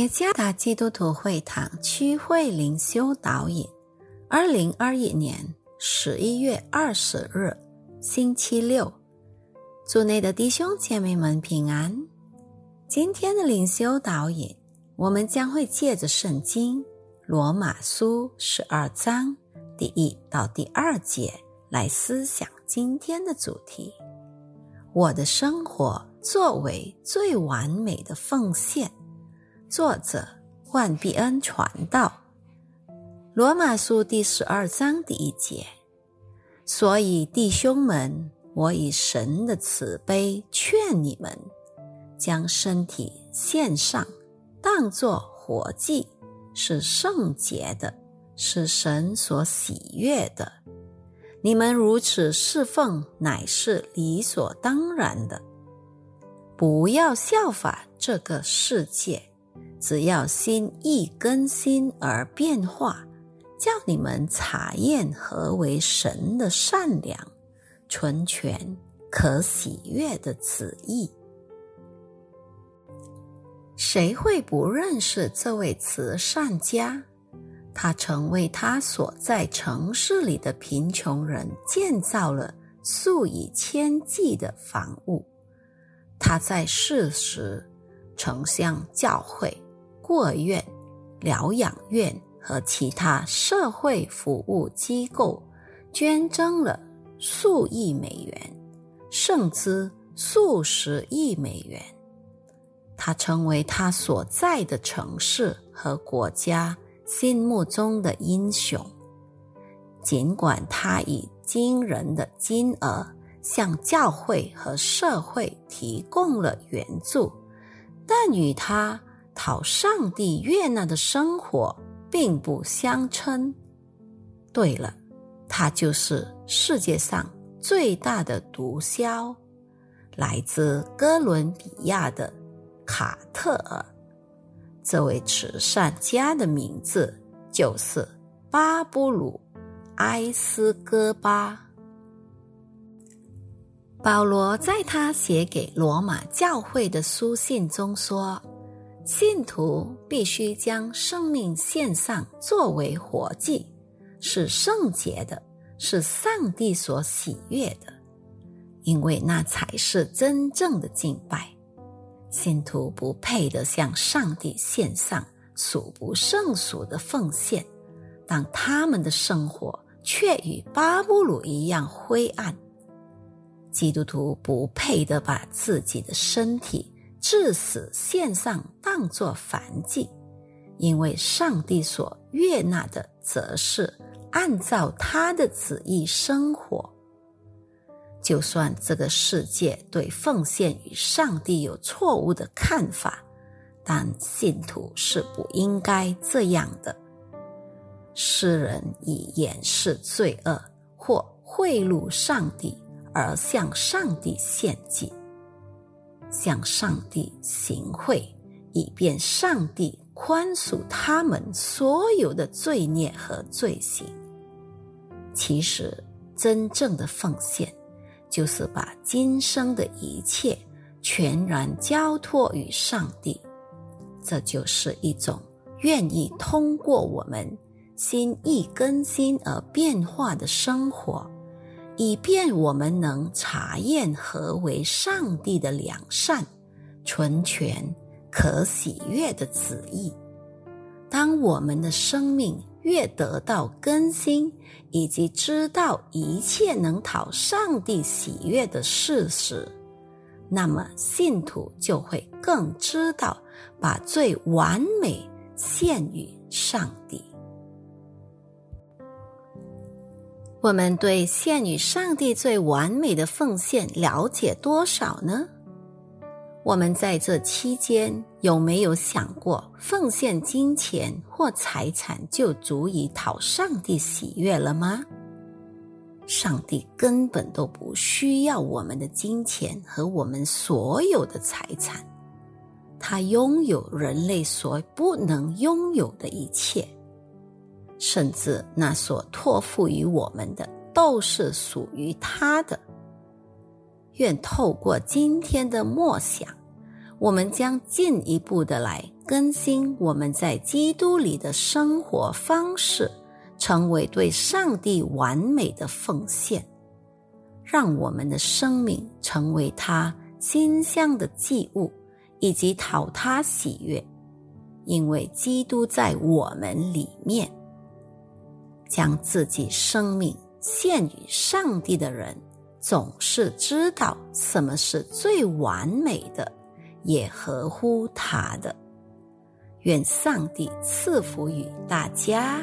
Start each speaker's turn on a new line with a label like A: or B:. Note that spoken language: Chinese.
A: 耶加达基督徒会堂区会灵修导引，二零二一年十一月二十日，星期六，祝内的弟兄姐妹们平安。今天的灵修导引，我们将会借着圣经罗马书十二章第一到第二节来思想今天的主题：我的生活作为最完美的奉献。作者万必恩传道，罗马书第十二章第一节。所以弟兄们，我以神的慈悲劝你们，将身体献上，当作活祭，是圣洁的，是神所喜悦的。你们如此侍奉，乃是理所当然的。不要效法这个世界。只要心意更新而变化，叫你们查验何为神的善良、纯全、可喜悦的旨意。谁会不认识这位慈善家？他曾为他所在城市里的贫穷人建造了数以千计的房屋。他在世时曾向教会。孤儿院、疗养院和其他社会服务机构捐赠了数亿美元，甚至数十亿美元。他成为他所在的城市和国家心目中的英雄。尽管他以惊人的金额向教会和社会提供了援助，但与他。讨上帝悦纳的生活并不相称。对了，他就是世界上最大的毒枭，来自哥伦比亚的卡特尔。这位慈善家的名字就是巴布鲁埃斯戈巴。保罗在他写给罗马教会的书信中说。信徒必须将生命献上作为活祭，是圣洁的，是上帝所喜悦的，因为那才是真正的敬拜。信徒不配得向上帝献上数不胜数的奉献，但他们的生活却与巴布鲁一样灰暗。基督徒不配得把自己的身体。致死献上当作凡祭，因为上帝所悦纳的，则是按照他的旨意生活。就算这个世界对奉献与上帝有错误的看法，但信徒是不应该这样的。诗人以掩饰罪恶或贿赂上帝而向上帝献祭。向上帝行贿，以便上帝宽恕他们所有的罪孽和罪行。其实，真正的奉献，就是把今生的一切全然交托于上帝。这就是一种愿意通过我们心意更新而变化的生活。以便我们能查验何为上帝的良善、纯全、可喜悦的旨意。当我们的生命越得到更新，以及知道一切能讨上帝喜悦的事实，那么信徒就会更知道把最完美献于上帝。我们对献与上帝最完美的奉献了解多少呢？我们在这期间有没有想过，奉献金钱或财产就足以讨上帝喜悦了吗？上帝根本都不需要我们的金钱和我们所有的财产，他拥有人类所不能拥有的一切。甚至那所托付于我们的，都是属于他的。愿透过今天的默想，我们将进一步的来更新我们在基督里的生活方式，成为对上帝完美的奉献，让我们的生命成为他馨香的祭物，以及讨他喜悦。因为基督在我们里面，将自己生命献于上帝的人，总是知道什么是最完美的，也合乎他的。愿上帝赐福于大家。